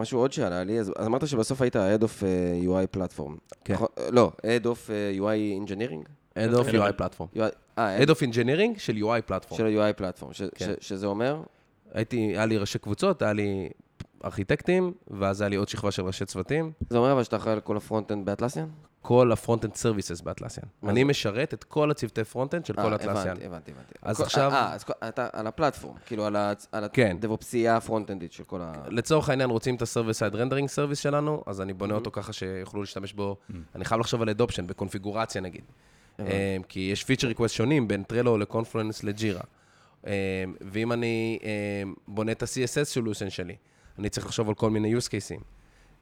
משהו עוד שעלה לי, אז אמרת שבסוף היית Head of אה, UI Platform. כן. לא, Head of אה, UI Engineering? Head of UI Platform. UI אה, Head of Engineering של UI Platform. של ה-UI Platform, כן. שזה אומר? הייתי, היה לי ראשי קבוצות, היה לי ארכיטקטים, ואז היה לי עוד שכבה של ראשי צוותים. זה אומר אבל שאתה אחראי על כל ה frontend באטלסיאן? כל ה frontend services באטלסיאן. אני? משרת את כל הצוותי frontend של כל אה, אטלסיאן. הבנתי, הבנתי, הבנתי. אז כל- עכשיו- אה, אז כל- אתה על ה platform, כאילו על ה- על כן. הדבאופסייה הפרונט-אנדית של כל ה... לצורך העניין רוצים את ה-Server Side Rendering Service שלנו, אז אני בונה אותו ככה שיוכלו להשתמש בו. אני חייב לחשוב על adoption, בקונפיגורציה נגיד. אה, כי יש feature request שונים בין טרלו לקונפלואנס לג'ירה. ואם אני אה, בונה את ה-CSS solution שלי, אני צריך לחשוב על כל מיני use cases.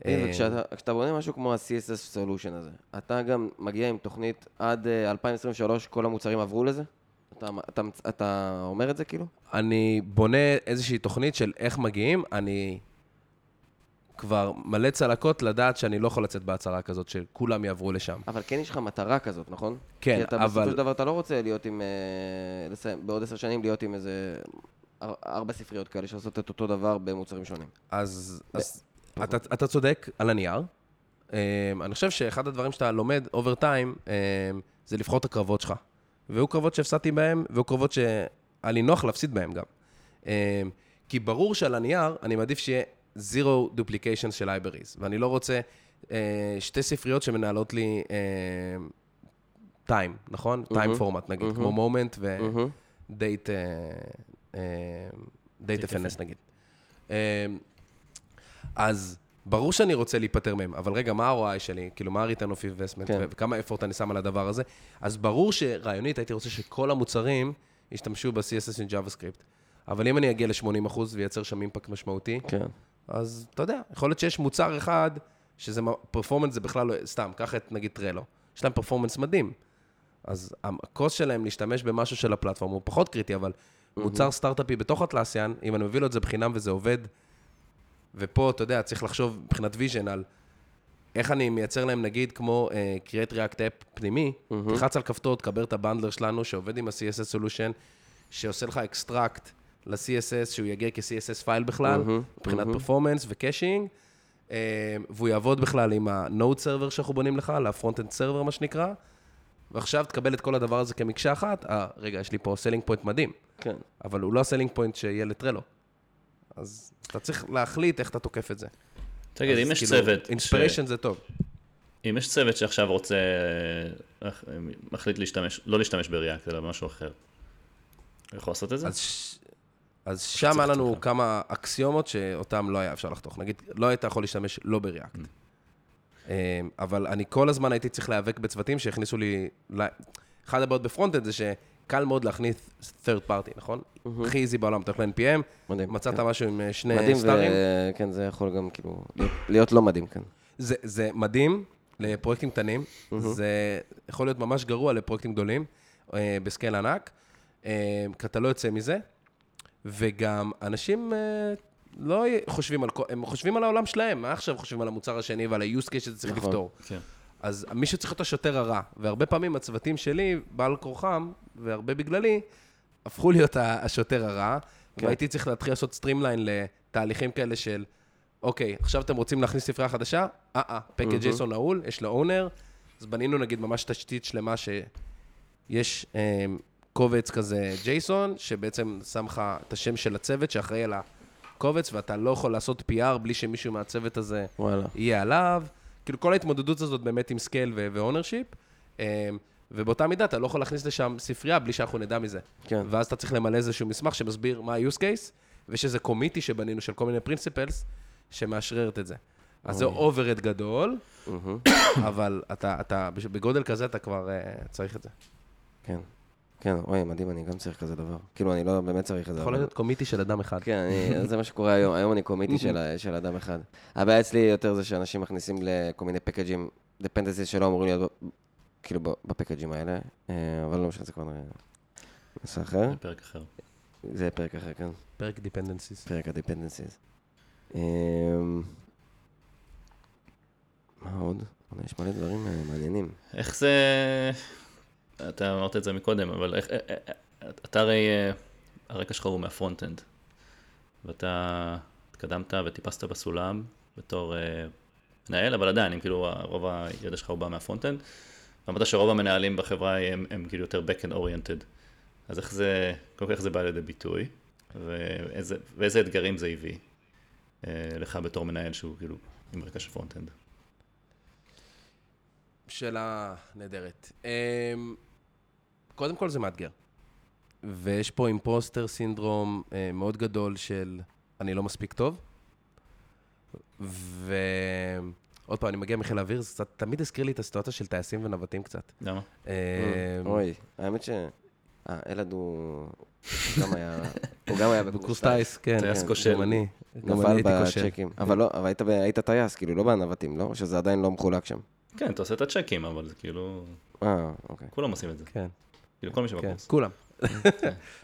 אה, וכשאתה כשאתה בונה משהו כמו ה-CSS Solution הזה, אתה גם מגיע עם תוכנית עד אה, 2023, כל המוצרים עברו לזה? אתה, אתה, אתה אומר את זה כאילו? אני בונה איזושהי תוכנית של איך מגיעים, אני כבר מלא צלקות לדעת שאני לא יכול לצאת בהצהרה כזאת, שכולם יעברו לשם. אבל כן יש לך מטרה כזאת, נכון? כן, כי אתה אבל- בסופו של דבר אתה לא רוצה להיות עם, אה, לסיים, בעוד עשר שנים להיות עם איזה אר- ארבע ספריות כאלה שעושות את אותו דבר במוצרים שונים. אז, אז אתה, אתה צודק על הנייר. Um, אני חושב שאחד הדברים שאתה לומד over time, um, זה לבחור את הקרבות שלך. והיו קרבות שהפסדתי בהם, והיו קרבות שהיה לי נוח להפסיד בהם גם. Um, כי ברור שעל הנייר, אני מעדיף שיהיה zero duplications של libraries, ואני לא רוצה uh, שתי ספריות שמנהלות לי uh, time, נכון? time מהמם. format נגיד, מהמם. כמו moment ו... מהמם. date, uh, uh, FNS נגיד. Um, אז ברור שאני רוצה להיפטר מהם, אבל רגע, מה ה-ROI שלי? כאילו, מה ה-return of investment, כן. וכמה effort אני שם על הדבר הזה? אז ברור שרעיונית הייתי רוצה שכל המוצרים ישתמשו ב-CSS עם JavaScript. אבל אם אני אגיע ל-80% וייצר שם impact משמעותי, כן. אז אתה יודע, יכול להיות שיש מוצר אחד, שזה performance זה בכלל לא, סתם, קח את נגיד טרלו, יש להם performance מדהים. אז ה cause שלהם להשתמש במשהו של הפלטפורמה הוא פחות קריטי, אבל מוצר סטארט-אפי בתוך אטלסיאן, אם אני מביא לו את זה בחינם וזה עובד, ופה, אתה יודע, צריך לחשוב מבחינת vision על איך אני מייצר להם, נגיד, כמו uh, Create React App פנימי, תלחץ על כפתור, תקבל את ה bundler שלנו, שעובד עם ה-CSS Solution, שעושה לך extract ל-CSS, שהוא יגיע כ- CSS file בכלל, מבחינת performance ו caching, uh, והוא יעבוד בכלל עם ה-Node Server שאנחנו בונים לך, ל-Frontend Server, מה שנקרא, ועכשיו תקבל את כל הדבר הזה כמקשה אחת, אה, רגע, יש לי פה selling point מדהים, כן. אבל הוא לא ה selling point שיהיה לטרלו. אז אתה צריך להחליט איך אתה תוקף את זה. תגיד, אם יש כאילו, צוות, ש- inspiration זה טוב. אם יש צוות שעכשיו רוצה, מחליט להשתמש, לא להשתמש ב React, אלא במשהו אחר, הוא יכול לעשות את זה? אז, שם היה לנו כמה אקסיומות שאותם לא היה אפשר לחתוך. נגיד, לא היית יכול להשתמש לא ב React. Mm. אמ, אבל אני כל הזמן הייתי צריך להיאבק בצוותים שהכניסו לי... אחד הבעיות ב frontend זה שקל מאוד להכניס third party, נכון? הכי easy בעולם, אתה הולך ל-NPM, מדהים. מצאת כן. משהו עם אה, שני מדהים, סטארים. וכן, זה יכול גם כאילו להיות- לא מדהים, כן. זה, זה מדהים לפרויקטים קטנים, זה יכול להיות ממש גרוע לפרויקטים גדולים, אה, בסקייל ענק, אה, כי אתה לא יוצא מזה, וגם אנשים לא חושבים על, הם חושבים על העולם שלהם, מה עכשיו חושבים על המוצר השני ועל ה-use case שזה צריך נכון. לפתור. כן. אז מישהו צריך להיות השוטר הרע, והרבה פעמים הצוותים שלי, בעל כורחם, והרבה בגללי, הפכו להיות השוטר הרע, כן. והייתי צריך להתחיל לעשות streamline לתהליכים כאלה של, אוקיי, עכשיו אתם רוצים להכניס ספרייה חדשה? אה, אה, package JSON נעול, יש לו owner, אז בנינו נגיד ממש תשתית שלמה שיש אה, קובץ כזה JSON, שבעצם שם לך את השם של הצוות שאחראי על הקובץ, ואתה לא יכול לעשות PR בלי שמישהו מהצוות הזה וואלה. יהיה עליו. כאילו כל ההתמודדות הזאת באמת עם scale ו ownership, ובאותה מידה אתה לא יכול להכניס לשם ספרייה בלי שאנחנו נדע מזה. כן. ואז אתה צריך למלא איזשהו מסמך שמסביר מה ה-use case, ויש איזה committee שבנינו של כל מיני principals, שמאשררת את זה. אז זה overhead גדול, אבל אתה, אתה, בגודל כזה אתה כבר uh, צריך את זה. כן. כן, אוי, מדהים, אני גם צריך כזה דבר. כאילו, אני לא באמת צריך את זה. יכול להיות committee של אדם אחד. כן, אני, זה מה שקורה היום. היום אני committee של, של אדם אחד. הבעיה אצלי יותר זה שאנשים מכניסים לכל מיני package ים, dependencies שלא אמורים להיות, ב- כאילו, ב package ים האלה, אה, אבל לא משנה, זה כבר נראה נושא אחר. זה פרק אחר. זה פרק אחר, כן. פרק dependencies. פרק ה dependencies. מה עוד? יש מלא דברים אה, מעניינים. איך זה... אתה אמרת את זה מקודם, אבל איך... אה, אה, אה, אתה הרי... הרקע שלך הוא מה frontend. ואתה התקדמת וטיפסת בסולם בתור מנהל, אבל עדיין, אם כאילו רוב הידע שלך הוא בא מה front-end, ואמרת שרוב המנהלים בחברה הם, הם כאילו יותר back-end oriented. אז איך זה, כל כך זה בא לידי ביטוי, ואיזה, ואיזה אתגרים זה הביא אה, לך בתור מנהל שהוא כאילו עם רקע של front-end? שאלה נהדרת. אמ, קודם כל זה מאתגר. ויש פה impostor syndrome אה, מאוד גדול של אני לא מספיק טוב. ועוד פעם, אני מגיע מחיל האוויר, זה קצת, תמיד הזכיר לי את הסיטואציה של טייסים ונווטים קצת. למה? אמ, אוי, האמת ש... אה, אלעד הוא... גם היה... הוא גם היה בקורס טייס, כן. טייס כן, כושל. גם אני. גם אני נפל הייתי. בצ'קים. אבל לא, אבל היית טייס, כאילו, לא בנווטים, לא? שזה עדיין לא מחולק שם? כן, אתה עושה את הצ'קים, אבל זה כאילו, אה, אוקיי. כולם עושים את זה. כן, כאילו, כל מי כן, שבקורס. כולם. אה,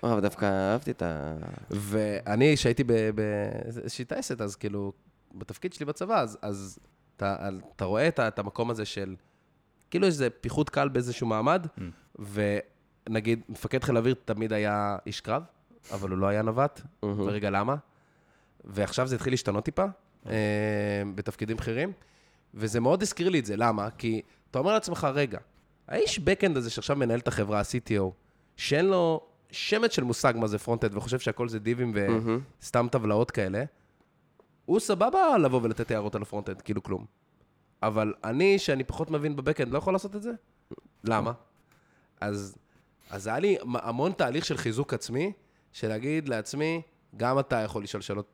אבל דווקא אהבתי את ה... ואני, כשהייתי באיזושהי טייסת, אז כאילו, בתפקיד שלי בצבא, אז, אז אתה, אתה רואה את, את המקום הזה של, כאילו יש איזה פיחות קל באיזשהו מעמד, Mm. ונגיד, מפקד חיל האוויר תמיד היה איש קרב, אבל הוא לא היה נווט. ורגע, למה? ועכשיו זה התחיל להשתנות טיפה, אה, בתפקידים בכירים, וזה מאוד הזכיר לי את זה, למה? כי אתה אומר לעצמך, רגע, האיש back-end הזה שעכשיו מנהל את החברה, ה-CTO, שאין לו שמץ של מושג מה זה front-end, וחושב שהכל זה דיבים. וסתם טבלאות כאלה, הוא סבבה לבוא ולתת הערות על ה front-end, כאילו כלום. אבל אני, שאני פחות מבין ב back-end, לא יכול לעשות את זה? למה? אז, אז היה לי המון תהליך של חיזוק עצמי, של להגיד לעצמי, גם אתה יכול לשאול שאלות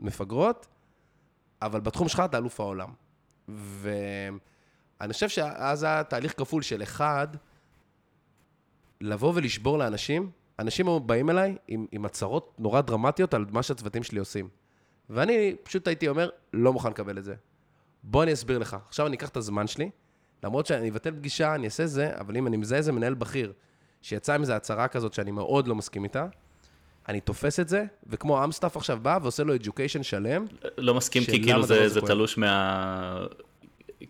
מפגרות, אבל בתחום שלך אתה אלוף העולם. ואני חושב שאז היה תהליך כפול של אחד, לבוא ולשבור לאנשים. אנשים באים אליי עם, עם הצהרות נורא דרמטיות על מה שהצוותים שלי עושים. ואני פשוט הייתי אומר, לא מוכן לקבל את זה. בוא אני אסביר לך. עכשיו אני אקח את הזמן שלי, למרות שאני אבטל פגישה, אני אעשה זה, אבל אם אני מזהה איזה מנהל בכיר שיצא עם איזה הצהרה כזאת שאני מאוד לא מסכים איתה, אני תופס את זה, וכמו אמסטאפ עכשיו בא ועושה לו education שלם, לא מסכים כי כאילו זה, הזה זה קורה. תלוש מה...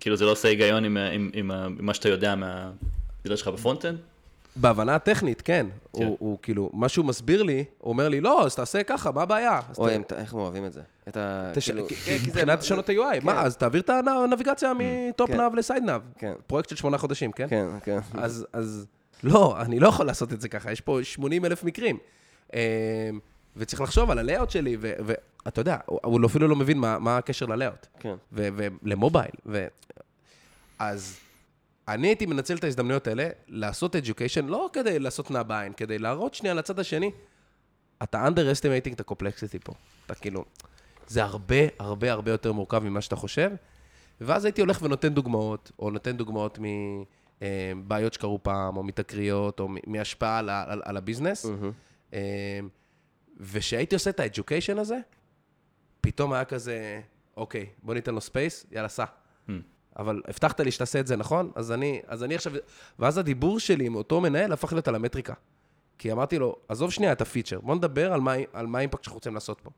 כאילו זה לא עושה היגיון עם, עם, עם, עם מה שאתה יודע מהדילה שלך בפרונט-אנד? בהבנה הטכנית, כן. כן. הוא, הוא כאילו, מה שהוא מסביר לי, הוא אומר לי, לא, אז תעשה ככה, מה הבעיה? אוי, ת- איך הם אוהבים את זה. את ה... תש- כאילו... כן, מבחינת לשנות ה-UI, מה, אז תעביר את הנביגציה מטופ כן. נאב לסייד נאב. כן, פרויקט של שמונה חודשים, כן? כן, כן. אז, אז לא, אני לא יכול לעשות את זה ככה, יש פה 80 אלף מקרים. אמ, וצריך לחשוב על הלייאאוט שלי, ו- ואתה יודע, הוא אפילו לא מבין מה, מה הקשר ללייאאוט, כן. ו- ולמובייל. אז אני הייתי מנצל את ההזדמנויות האלה לעשות education, לא כדי לעשות נע בעין, כדי להראות שנייה לצד השני, אתה underestimating את ה-complexity פה. אתה כאילו, זה הרבה, הרבה, הרבה יותר מורכב ממה שאתה חושב. ואז הייתי הולך ונותן דוגמאות, או נותן דוגמאות מבעיות שקרו פעם, או מתקריות, או מהשפעה על, על, על ה business. מהמם. אמ, וכשהייתי עושה את ה-education הזה, פתאום היה כזה, אוקיי, בוא ניתן לו space, יאללה, סע. אבל הבטחת לי שתעשה את זה נכון, אז אני, אז אני עכשיו... ואז הדיבור שלי עם אותו מנהל הפך להיות על המטריקה. כי אמרתי לו, עזוב שנייה את הפיצ'ר, בוא נדבר על מה, על מה ה impact שאנחנו רוצים לעשות פה.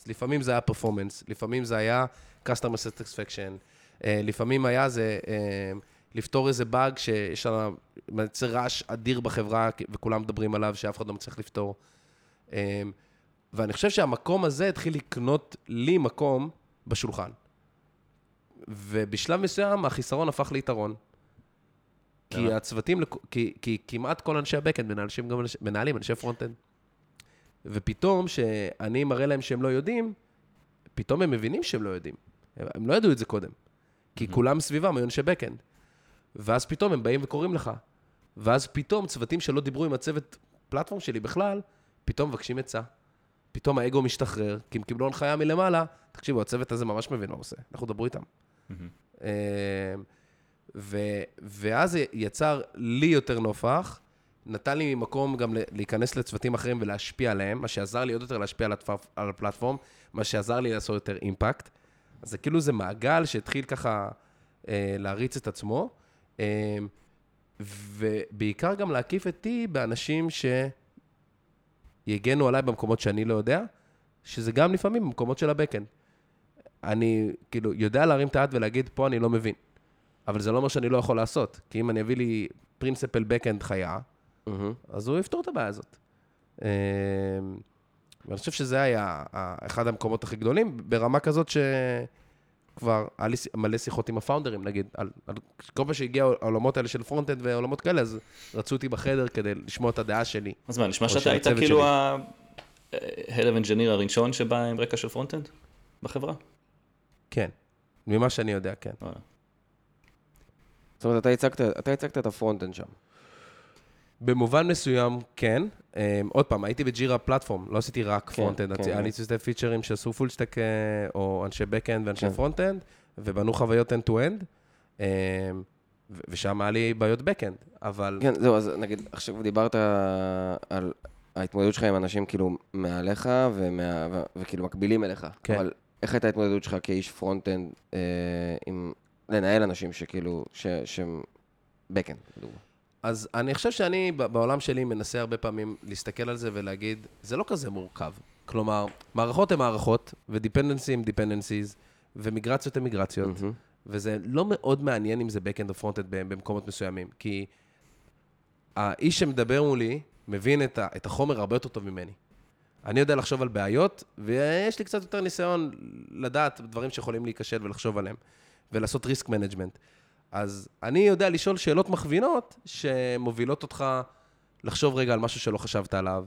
אז לפעמים זה היה performance, לפעמים זה היה customer satisfaction, אה, לפעמים היה זה אה, לפתור איזה באג שיש לנו, מייצר רעש אדיר בחברה וכולם מדברים עליו, שאף אחד לא מצליח לפתור. אה, ואני חושב שהמקום הזה התחיל לקנות לי מקום בשולחן. ובשלב מסוים החיסרון הפך ליתרון. כי למה? הצוותים, כי, כי כמעט כל אנשי ה back-end מנהלים גם אנשי- מנהלים, אנשי front-end. ופתאום, שאני מראה להם שהם לא יודעים, פתאום הם מבינים שהם לא יודעים. הם, הם לא ידעו את זה קודם. כי כולם סביבם היו אנשי בקאנד. ואז פתאום הם באים וקוראים לך. ואז פתאום צוותים שלא דיברו עם הצוות פלטפורם שלי בכלל, פתאום מבקשים עצה. פתאום האגו משתחרר, כי הם קיבלו הנחיה מלמעלה, תקשיבו, הצוות הזה ממש מבין מה הוא עושה, לכו דברו איתם. אמ, ו, ואז יצר לי יותר נופח, נתן לי מקום גם להיכנס לצוותים אחרים ולהשפיע עליהם, מה שעזר לי עוד יותר להשפיע על, התפ... על הפלטפורם, מה שעזר לי לעשות יותר אימפקט. אז זה כאילו זה מעגל שהתחיל ככה אה, להריץ את עצמו, אה, ובעיקר גם להקיף אותי באנשים שיגנו עליי במקומות שאני לא יודע, שזה גם לפעמים במקומות של הבקאנד. אני כאילו יודע להרים את היד ולהגיד, פה אני לא מבין. אבל זה לא אומר שאני לא יכול לעשות, כי אם אני אביא לי principal back-end חיה, מהמם. אז הוא יפתור את הבעיה הזאת. אמ, ואני חושב שזה היה אחד המקומות הכי גדולים, ברמה כזאת ש... כבר, היה לי מלא שיחות עם הפאונדרים, נגיד, על, על כל פעם שהגיע העולמות האלה של front-end ועולמות כאלה, אז רצו אותי בחדר כדי לשמוע את הדעה שלי. אז מה, נשמע שאתה היית כאילו. ה-Head of Engineer הראשון שבא עם רקע של front-end בחברה? כן, ממה שאני יודע, כן. וואלה. זאת אומרת, אתה הצגת, אתה הצגת את ה front-end שם. במובן מסוים, כן. Um, עוד פעם, הייתי בג'ירה platform, לא עשיתי רק כן, front-end, כן, כן. לי שתי פיצ'רים שעשו full stack, או אנשי back-end ואנשי כן. front-end, ובנו חוויות end-to-end, um, ושם היה לי בעיות back-end, אבל... כן, זהו, אז נגיד, עכשיו דיברת על ההתמודדות שלך עם אנשים כאילו מעליך ומה, ו, וכאילו מקבילים אליך. כן. אבל איך הייתה ההתמודדות שלך כאיש front-end אה, עם לנהל אנשים שכאילו, שהם backend, לדוגמה. אז אני חושב שאני בעולם שלי מנסה הרבה פעמים להסתכל על זה ולהגיד, זה לא כזה מורכב. כלומר, מערכות הן מערכות, ו dependency הם dependencies, ומיגרציות הן מיגרציות, מהמם. וזה לא מאוד מעניין אם זה backend או frontend במקומות מסוימים, כי האיש שמדבר מולי מבין את, ה- את החומר הרבה יותר טוב ממני. אני יודע לחשוב על בעיות, ויש לי קצת יותר ניסיון לדעת דברים שיכולים להיכשל ולחשוב עליהם, ולעשות risk management. אז אני יודע לשאול שאלות מכווינות שמובילות אותך לחשוב רגע על משהו שלא חשבת עליו,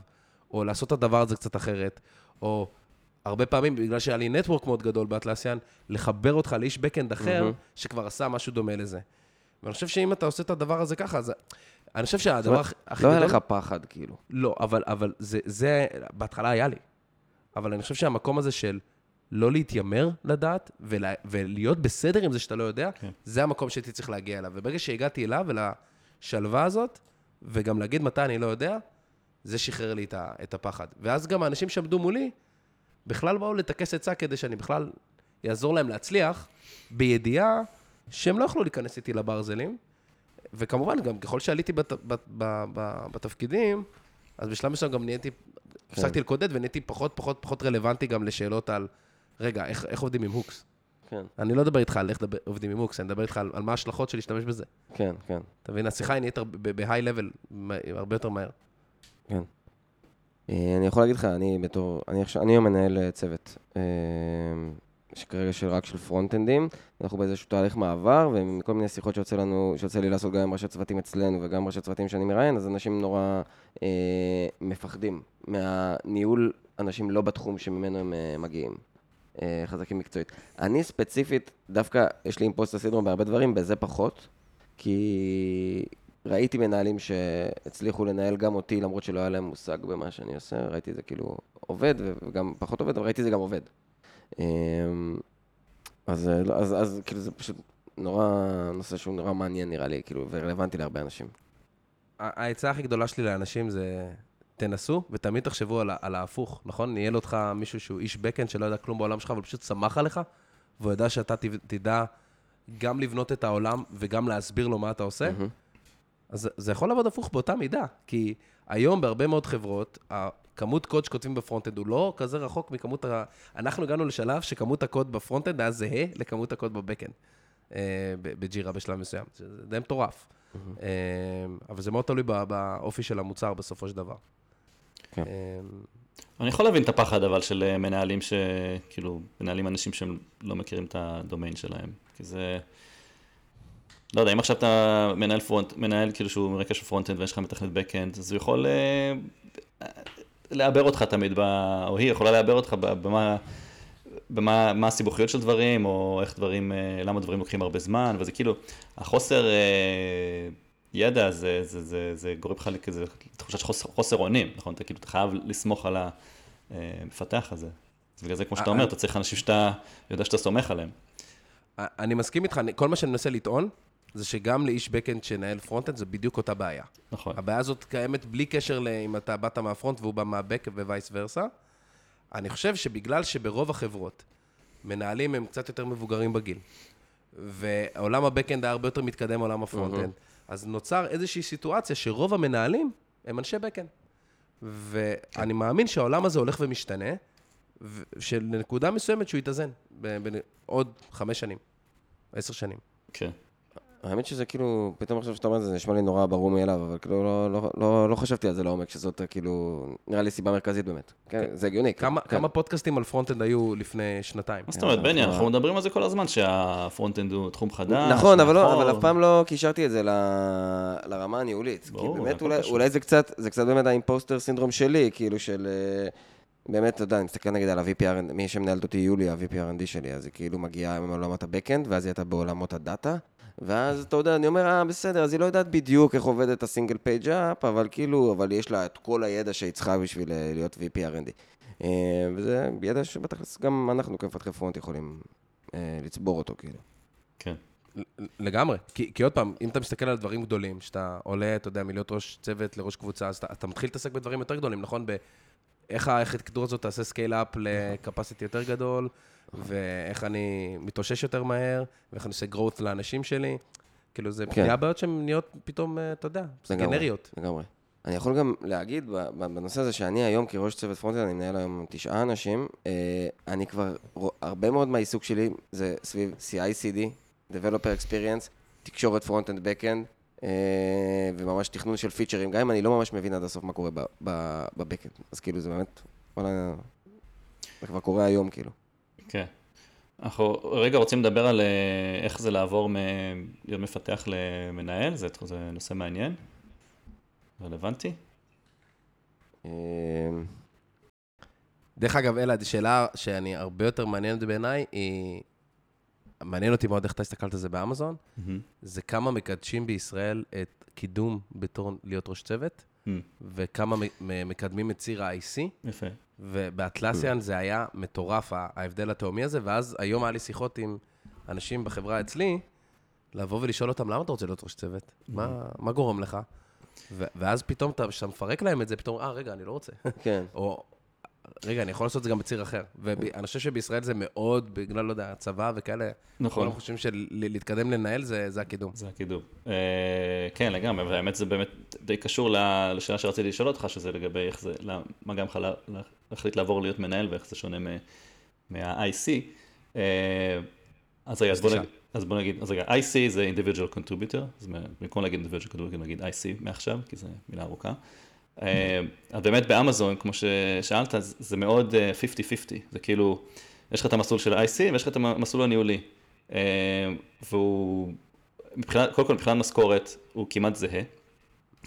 או לעשות את הדבר הזה קצת אחרת, או הרבה פעמים, בגלל שהיה לי network מאוד גדול באטלסיאן, לחבר אותך לאיש back-end אחר, מהמם. שכבר עשה משהו דומה לזה. ואני חושב שאם אתה עושה את הדבר הזה ככה, אז... אני חושב שהדבר אומרת, הכי הכי לא גדול... היה לך פחד, כאילו. לא, אבל, אבל זה, זה, בהתחלה היה לי. אבל אני חושב שהמקום הזה של לא להתיימר לדעת, ולה, ולהיות בסדר עם זה שאתה לא יודע, כן. זה המקום שהייתי צריך להגיע אליו. וברגע שהגעתי אליו, ולשלווה הזאת, וגם להגיד מתי אני לא יודע, זה שחרר לי את, ה, את הפחד. ואז גם האנשים שעמדו מולי, בכלל באו לטכס עצה כדי שאני בכלל אעזור להם להצליח, בידיעה שהם לא יכלו להיכנס איתי לברזלים. וכמובן, גם ככל שעליתי בת, בת, ב, ב, בתפקידים, אז בשלב מסוים גם נהייתי, הפסקתי לקודד ונהייתי פחות פחות פחות רלוונטי גם לשאלות על, רגע, איך, איך עובדים עם הוקס? כן, אני לא מדבר איתך על איך דבר, עובדים עם הוקס, אני מדבר איתך על, על מה ההשלכות של להשתמש בזה. כן, כן, אתה מבין? השיחה היא נהיית level הרבה יותר מהר. כן. אה, אני יכול להגיד לך, אני בתור, אני עכשיו, אני היום מנהל אה, צוות, אה, שכרגע של רק של פרונט-אנדים, אנחנו באיזשהו תהליך מעבר, ומכל מיני שיחות שיוצא לנו, שיוצא לי לעשות גם עם ראשי צוותים אצלנו וגם ראשי צוותים שאני מראיין, אז אנשים נורא אה, מפחדים מהניהול אנשים לא בתחום שממנו הם אה, מגיעים. אה, חזקים מקצועית. אני ספציפית, דווקא יש לי אימפוסטר סינדרום בהרבה דברים, בזה פחות, כי ראיתי מנהלים שהצליחו לנהל גם אותי, למרות שלא היה להם מושג במה שאני עושה, ראיתי את זה כאילו עובד, וגם פחות עובד, אבל ראיתי את זה גם עובד. אמ, אז, אה, לא- אז, אז כאילו זה פשוט נורא, נושא שהוא נורא מעניין נראה לי, כאילו, ורלוונטי להרבה אנשים. העצה הכי גדולה שלי לאנשים זה, תנסו, ותמיד תחשבו על, על ההפוך, נכון? ניהל אותך מישהו שהוא איש בקאנד שלא יודע כלום בעולם שלך, אבל פשוט שמח עליך, והוא ידע שאתה ת- תדע גם לבנות את העולם וגם להסביר לו מה אתה עושה. מהמם. אז זה יכול לעבוד הפוך באותה מידה, כי היום בהרבה מאוד חברות, הכמות קוד שכותבים ב front-end הוא לא כזה רחוק מכמות ה... אנחנו הגענו לשלב שכמות הקוד ב front-end היה זהה לכמות הקוד ב back-end, אה, ב- בג'ירה בשלב מסוים. זה די מטורף. אה, אבל זה מאוד תלוי בא- באופי של המוצר בסופו של דבר. כן. אה, אני יכול להבין את הפחד אבל של מנהלים ש... כאילו, מנהלים אנשים שהם לא מכירים את הדומיין שלהם. כי זה... לא יודע, אם עכשיו אתה מנהל front, מנהל כאילו שהוא מרקע של front-end ויש לך מתכנת back-end, אז הוא יכול לעוור אותך תמיד, ב... או היא יכולה לעוור אותך במה... במה מה הסיבוכיות של דברים, או איך דברים, אה, למה דברים לוקחים הרבה זמן, וזה כאילו, החוסר אה, ידע, זה, זה, זה, זה גורם לך לכזה תחושה של חוסר, חוסר אונים, נכון? אתה כאילו, אתה חייב לסמוך על המפתח הזה. אז בגלל זה, כמו שאתה אומר, אתה צריך אנשים שאתה יודע שאתה סומך עליהם. אני מסכים איתך, כל מה שאני מנסה לטעון, זה שגם לאיש back-end שנהל front-end זה בדיוק אותה בעיה. נכון. הבעיה הזאת קיימת בלי קשר לאם אתה באת מה front והוא בא מה back, vice versa. אני חושב שבגלל שברוב החברות מנהלים הם קצת יותר מבוגרים בגיל, ועולם ה back-end היה הרבה יותר מתקדם מעולם ה front-end, אז נוצר איזושהי סיטואציה שרוב המנהלים הם אנשי back-end. ואני מאמין שהעולם הזה הולך ומשתנה, ושלנקודה מסוימת שהוא יתאזן, ב- ב- עוד חמש שנים, עשר שנים. כן. האמת שזה כאילו, פתאום עכשיו שאתה אומר את זה, זה נשמע לי נורא ברור מאליו, אבל כאילו לא, לא, לא, לא חשבתי על זה לעומק, שזאת כאילו, נראה לי סיבה מרכזית באמת. כן, זה הגיוני. כמה, כן. כמה פודקאסטים על front-end היו לפני שנתיים? מה זאת אומרת, בני, אה. אנחנו מדברים על זה כל הזמן, שה front-end הוא תחום חדש. נכון, אבל, לא, מאחור. אבל אף פעם לא קישרתי את זה ל... לרמה הניהולית. ברור, כי באמת, אולי. אולי זה קצת, זה קצת באמת ה impostor syndrome שלי, כאילו של... אה, באמת, אתה יודע, אני מסתכל נגיד על ה-VP R, מי שמנהלת אותי יולי, ה-VP R&D שלי, אז היא כאילו מגיעה מעולמות ה backend, ואז היא הייתה בעולמות ה data, ואז אתה יודע, אני אומר, אה, בסדר, אז היא לא יודעת בדיוק איך עובדת ה single page app, אבל כאילו, אבל יש לה את כל הידע שהיא צריכה בשביל אה, להיות VP R&D. אה, וזה ידע שבטח גם אנחנו כמפתחי front יכולים אה, לצבור אותו, כאילו. כן. לגמרי. כי, כי עוד פעם, אם אתה מסתכל על דברים גדולים, שאתה עולה, אתה יודע, מלהיות ראש צוות לראש קבוצה, אז אתה, אתה מתחיל להתעסק בדברים יותר גדולים, נכון? באיך הארכיטקטורה הזאת תעשה scale up ל capacity יותר גדול, ואיך אני מתאושש יותר מהר, ואיך אני עושה growth לאנשים שלי. כאילו, זה כן. בעיות שהן נהיות פתאום, אה, אתה יודע, גנריות. לגמרי. אני יכול גם להגיד בנושא הזה שאני היום כראש צוות frontend, אני מנהל היום תשעה אנשים, אה, אני כבר, הרבה מאוד מהעיסוק שלי זה סביב CI/CD, Developer Experience, תקשורת Backend, אה, וממש תכנון של features, גם אם אני לא ממש מבין עד הסוף מה קורה בבקאנד. אז כאילו זה באמת, וואלה, זה כבר קורה היום כאילו. כן. אנחנו רגע רוצים לדבר על אה, איך זה לעבור מלהיות מפתח למנהל, זה, זה נושא מעניין, רלוונטי. אה, דרך אגב, אלעד, שאלה שאני הרבה יותר מעניינת בעיניי, היא... מעניין אותי מאוד איך אתה הסתכלת על זה באמזון, זה כמה מקדשים בישראל את קידום בתור להיות ראש צוות, Mm, וכמה מקדמים את ציר ה-IC, יפה. ובאטלסיאן זה היה מטורף, ההבדל התהומי הזה, ואז היום היה לי שיחות עם אנשים בחברה אצלי, לבוא ולשאול אותם, למה אתה רוצה להיות ראש צוות? מה, מה גורם לך? ו- ואז פתאום, אתה- כשאתה מפרק להם את זה, פתאום, אה, רגע, אני לא רוצה. כן. או, רגע, אני יכול לעשות את זה גם בציר אחר. ואני חושב שבישראל זה מאוד, בגלל, לא יודע, הצבא וכאלה, נכון. כולם חושבים שלהתקדם לנהל זה, זה הקידום. זה הקידום. אה, כן, לגמרי, והאמת זה באמת די קשור לשאלה שרציתי לשאול אותך, שזה לגבי איך זה, מה גם לך להחליט לעבור להיות מנהל ואיך זה שונה מה-IC. אה, אז רגע, אז בוא. נגיד, אז בוא נגיד, אז רגע, IC זה individual contributor, אז במקום להגיד individual contributor נגיד IC מעכשיו, כי זו מילה ארוכה. אה, אז באמת באמזון, כמו ששאלת, זה מאוד אה, 50-50, זה כאילו, יש לך את המסלול של ה-IC ויש לך את המסלול הניהולי. אה, והוא, מבחינת, קודם כל מבחינת משכורת, הוא כמעט זהה.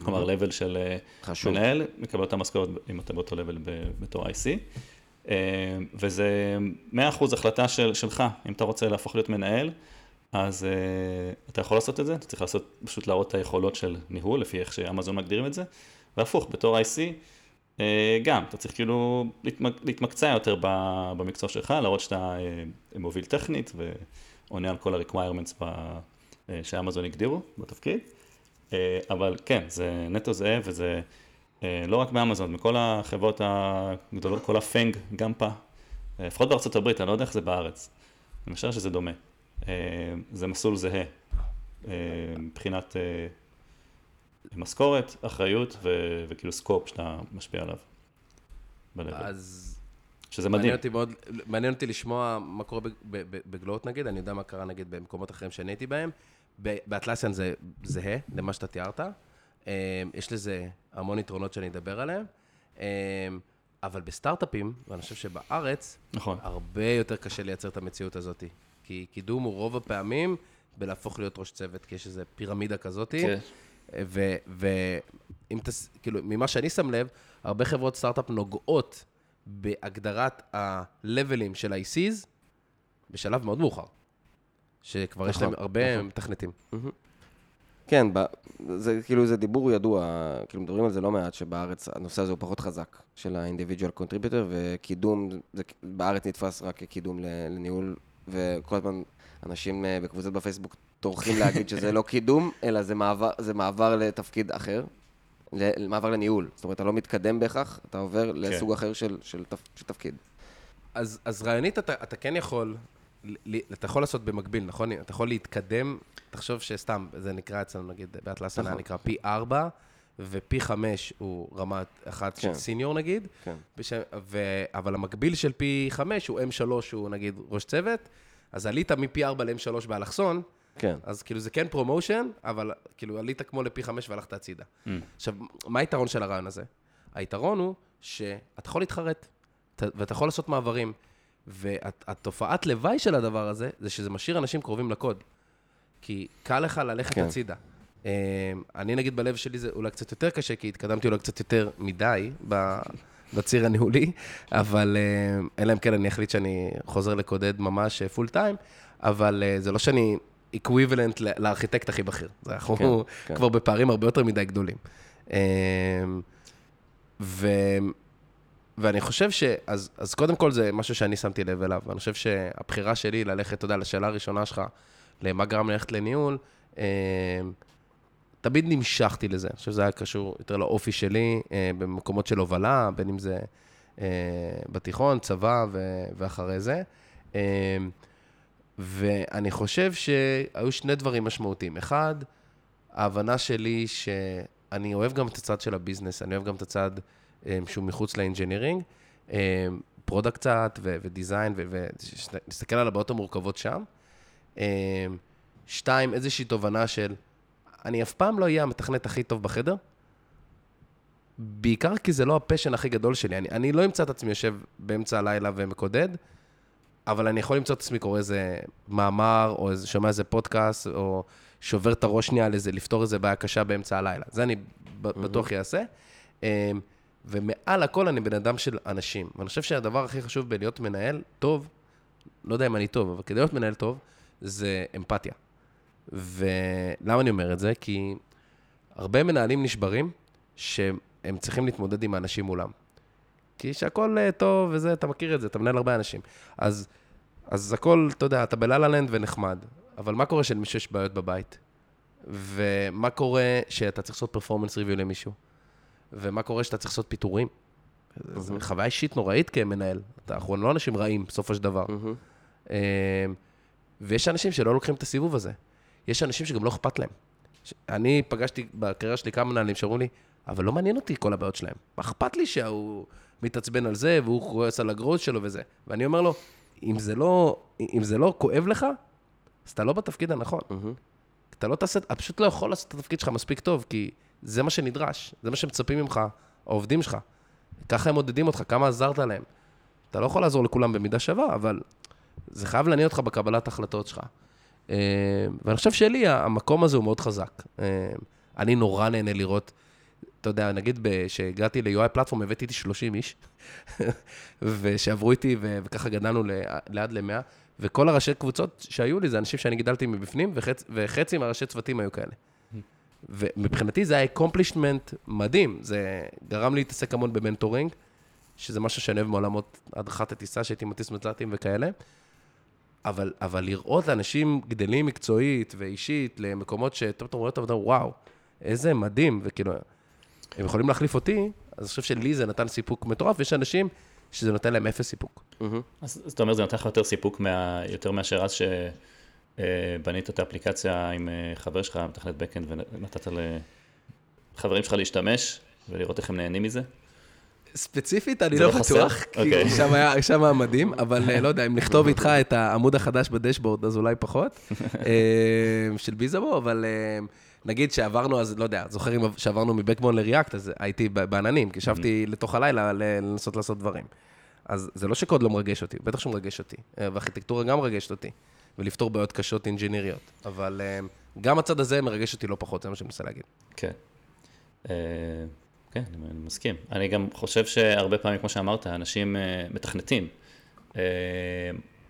כלומר, level של אה, חשוב. מנהל, מקבל אותה משכורת אם אתה באותו level ב- בתור IC. אה, וזה 100% החלטה של, שלך, אם אתה רוצה להפוך להיות מנהל, אז אה, אתה יכול לעשות את זה, אתה צריך לעשות, פשוט להראות את היכולות של ניהול, לפי איך שאמזון מגדירים את זה, והפוך, בתור IC, גם, אתה צריך כאילו להתמק, להתמקצע יותר ב- במקצוע שלך, להראות שאתה מוביל טכנית ועונה על כל ה-requirements ב- שאמזון הגדירו בתפקיד. אה, אבל כן, זה נטו זהה וזה אה, לא רק באמזון, בכל החברות הגדולות, כל הפנג, גם פה, אה, לפחות בארצות הברית, אני לא יודע איך זה בארץ. אני משער שזה דומה. זה מסלול זהה מבחינת משכורת, אחריות ו- וכאילו סקופ שאתה משפיע עליו. ב-level. אז שזה מעניין מדהים. אותי מאוד, מעניין אותי לשמוע מה קורה בגלואות נגיד, אני יודע מה קרה נגיד במקומות אחרים שאני הייתי בהם. באטלסיאן זה זהה למה שאתה תיארת. אמ, יש לזה המון יתרונות שאני אדבר עליהם. אמ, אבל בסטארט-אפים, ואני חושב שבארץ, נכון. הרבה יותר קשה לייצר את המציאות הזאת. כי קידום הוא רוב הפעמים בלהפוך להיות ראש צוות, כי יש איזו פירמידה כזאת. כן. ואם תס... כאילו, ממה שאני שם לב, הרבה חברות סטארט-אפ נוגעות בהגדרת ה-levelים של ה-ICs בשלב מאוד מאוחר. שכבר יש נכון, להם הרבה נכון. מתכנתים. כן. זה כאילו, זה דיבור ידוע, כאילו מדברים על זה לא מעט, שבארץ הנושא הזה הוא פחות חזק, של ה-individual contributor, וקידום, זה בארץ נתפס רק כקידום לניהול, וכל הזמן אנשים אה, בקבוצות בפייסבוק טורחים להגיד שזה לא קידום, אלא זה מעבר, זה מעבר לתפקיד אחר, מעבר לניהול. זאת אומרת, אתה לא מתקדם בהכרח, אתה עובר לסוג אחר של, של, תפ... של תפקיד. אז, אז רעיונית אתה, אתה כן יכול, אתה יכול לעשות במקביל, נכון? אתה יכול להתקדם, תחשוב שסתם, זה נקרא אצלנו, נגיד, באטלסיאן היה נכון. נקרא P4, ו P5 הוא רמה אחת של כן. senior נגיד, כן. בש... ו... אבל המקביל של P5 הוא M3, הוא נגיד ראש צוות, אז עלית מ P4 ל-M3 באלכסון, כן. אז כאילו זה כן promotion, אבל כאילו עלית כמו ל P5 והלכת הצידה. Mm. עכשיו, מה היתרון של הרעיון הזה? היתרון הוא שאתה יכול להתחרט, אתה- ואתה יכול לעשות מעברים. והתופעת לוואי של הדבר הזה, זה שזה משאיר אנשים קרובים לקוד. כי קל לך ללכת כן. הצידה. אה, אני נגיד בלב שלי זה אולי קצת יותר קשה, כי התקדמתי אולי קצת יותר מדי בציר הניהולי, אבל אה, אלא אם כן אני אחליט שאני חוזר לקודד ממש פול טיים, אבל אה, זה לא שאני אקוויבלנט לארכיטקט הכי בכיר. זה אנחנו כן, כן. כבר בפערים הרבה יותר מדי גדולים. אה, ו... ואני חושב ש... אז, אז קודם כל זה משהו שאני שמתי לב אליו, ואני חושב שהבחירה שלי ללכת, אתה יודע, לשאלה הראשונה שלך, למה גרם ללכת לניהול, אה, תמיד נמשכתי לזה. אני חושב שזה היה קשור יותר לאופי שלי, אה, במקומות של הובלה, בין אם זה אה, בתיכון, צבא ו- ואחרי זה. אה, ואני חושב שהיו שני דברים משמעותיים. אחד, ההבנה שלי שאני אוהב גם את הצד של ה business, אני אוהב גם את הצד שהוא מחוץ ל engineering, product קצת ו- ו design, ונסתכל על הבעיות המורכבות שם. אה, שתיים, איזושהי תובנה של, אני אף פעם לא אהיה המתכנת הכי טוב בחדר, בעיקר כי זה לא ה passion הכי גדול שלי. אני, אני לא אמצא את עצמי יושב באמצע הלילה ומקודד, אבל אני יכול למצוא את עצמי קורא איזה מאמר, או איזה, שומע איזה פודקאסט, או שובר את הראש שנייה על איזה, לפתור איזה בעיה קשה באמצע הלילה. זה אני בטוח אעשה. ומעל הכל אני בן אדם של אנשים. ואני חושב שהדבר הכי חשוב בלהיות מנהל טוב, לא יודע אם אני טוב, אבל כדי להיות מנהל טוב, זה אמפתיה. ולמה אני אומר את זה? כי הרבה מנהלים נשברים שהם צריכים להתמודד עם האנשים מולם. כי שהכל אה, טוב וזה, אתה מכיר את זה, אתה מנהל הרבה אנשים. אז, אז הכל, אתה יודע, אתה בלה-לה לנד ונחמד, אבל מה קורה שלמישהו יש בעיות בבית? ומה קורה שאתה צריך לעשות פרפורמנס ריוויו למישהו? ומה קורה שאתה צריך לעשות פיטורים? זו חוויה אישית נוראית כמנהל. אנחנו לא אנשים רעים, בסופו של דבר. אמ, ויש אנשים שלא לוקחים את הסיבוב הזה. יש אנשים שגם לא אכפת להם. אני פגשתי בקריירה שלי כמה מנהלים שאמרו לי, אבל לא מעניין אותי כל הבעיות שלהם. מה אכפת לי שההוא מתעצבן על זה, והוא כועס על הגרוז שלו וזה. ואני אומר לו, אם זה לא, אם זה לא כואב לך, אז אתה לא בתפקיד הנכון. מהמם. אתה לא תעשה, אתה פשוט לא יכול לעשות את התפקיד שלך מספיק טוב, כי זה מה שנדרש, זה מה שמצפים ממך, העובדים שלך. ככה הם מודדים אותך, כמה עזרת להם. אתה לא יכול לעזור לכולם במידה שווה, אבל זה חייב לעניין אותך בקבלת ההחלטות שלך. אה, ואני חושב שלי, המקום הזה הוא מאוד חזק. אה, אני נורא נהנה לראות, אתה יודע, נגיד כשהגעתי ל-UI platform, הבאתי איתי 30 איש, ושעברו איתי, וככה גדלנו ליד ל-100, וכל הראשי קבוצות שהיו לי, זה אנשים שאני גידלתי מבפנים, וחצ, וחצי מהראשי צוותים היו כאלה. ומבחינתי זה היה accomplishment מדהים, זה גרם לי להתעסק המון ב mentoring, שזה משהו שאני אוהב מעולמות הדרכת הטיסה, שהייתי מטיס מזל"טים וכאלה. אבל, אבל לראות אנשים גדלים מקצועית ואישית למקומות שאתה רואה אותם ואתה אומר, וואו, איזה מדהים, וכאילו, הם יכולים להחליף אותי, אז אני חושב שלי זה נתן סיפוק מטורף, ויש אנשים שזה נותן להם אפס סיפוק. אז אז אתה אומר, זה נותן לך יותר סיפוק, מה, יותר מאשר אז שבנית את האפליקציה עם אה, חבר שלך, מתכנת בקאנד, ונתת לחברים שלך להשתמש, ולראות איך הם נהנים מזה? ספציפית, אני לא לא? בטוח, כי אוקיי. שם היה שם היה מדהים, אבל אה, לא יודע, אם נכתוב איתך את העמוד החדש בדשבורד, אז אולי פחות, אה, של ביזמו, אבל אה, נגיד שעברנו, אז לא יודע, זוכר אם שעברנו מבקבון לריאקט, אז הייתי בעננים, כי ישבתי לתוך הלילה לנסות לעשות דברים. אז זה לא שקוד לא מרגש אותי, בטח שהוא מרגש אותי, אה, וארכיטקטורה גם מרגשת אותי, ולפתור בעיות קשות אינג'יניריות, אבל אה, גם הצד הזה מרגש אותי לא פחות, זה מה שאני מנסה להגיד. כן. אה, כן, אני מסכים. אני גם חושב שהרבה פעמים, כמו שאמרת, אנשים אה, מתכנתים.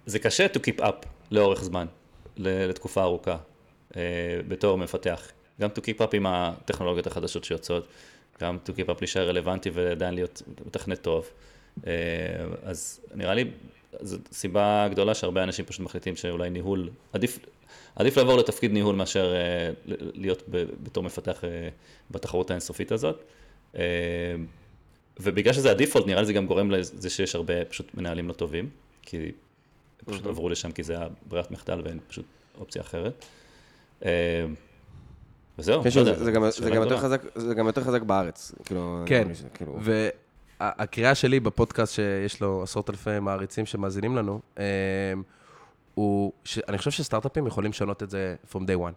זה קשה to keep up לאורך זמן, לתקופה ארוכה, בתור מפתח. גם to keep up עם הטכנולוגיות החדשות שיוצאות, גם to keep up להישאר רלוונטי ועדיין להיות מתכנת טוב. אז נראה לי, זו סיבה גדולה שהרבה אנשים פשוט מחליטים שאולי ניהול, עדיף, עדיף לעבור לתפקיד ניהול מאשר אה, ל- להיות ב- בתור מפתח אה, בתחרות האינסופית הזאת. אה, ובגלל שזה הדיפולט, נראה לי זה גם גורם לזה שיש הרבה פשוט מנהלים לא טובים, כי פשוט עברו לשם כי זה היה ברירת מחדל ואין פשוט אופציה אחרת. אה, וזהו, כן, לא יודע, זה- זה גם- זה גם יותר גדולה. חזק- זה גם יותר חזק בארץ. כאילו, כן, אני מרגיש, והקריאה שלי בפודקאסט שיש לו עשרות אלפי מעריצים שמאזינים לנו, אה, הוא, ש, אני חושב שסטארט-אפים יכולים לשנות את זה from day one.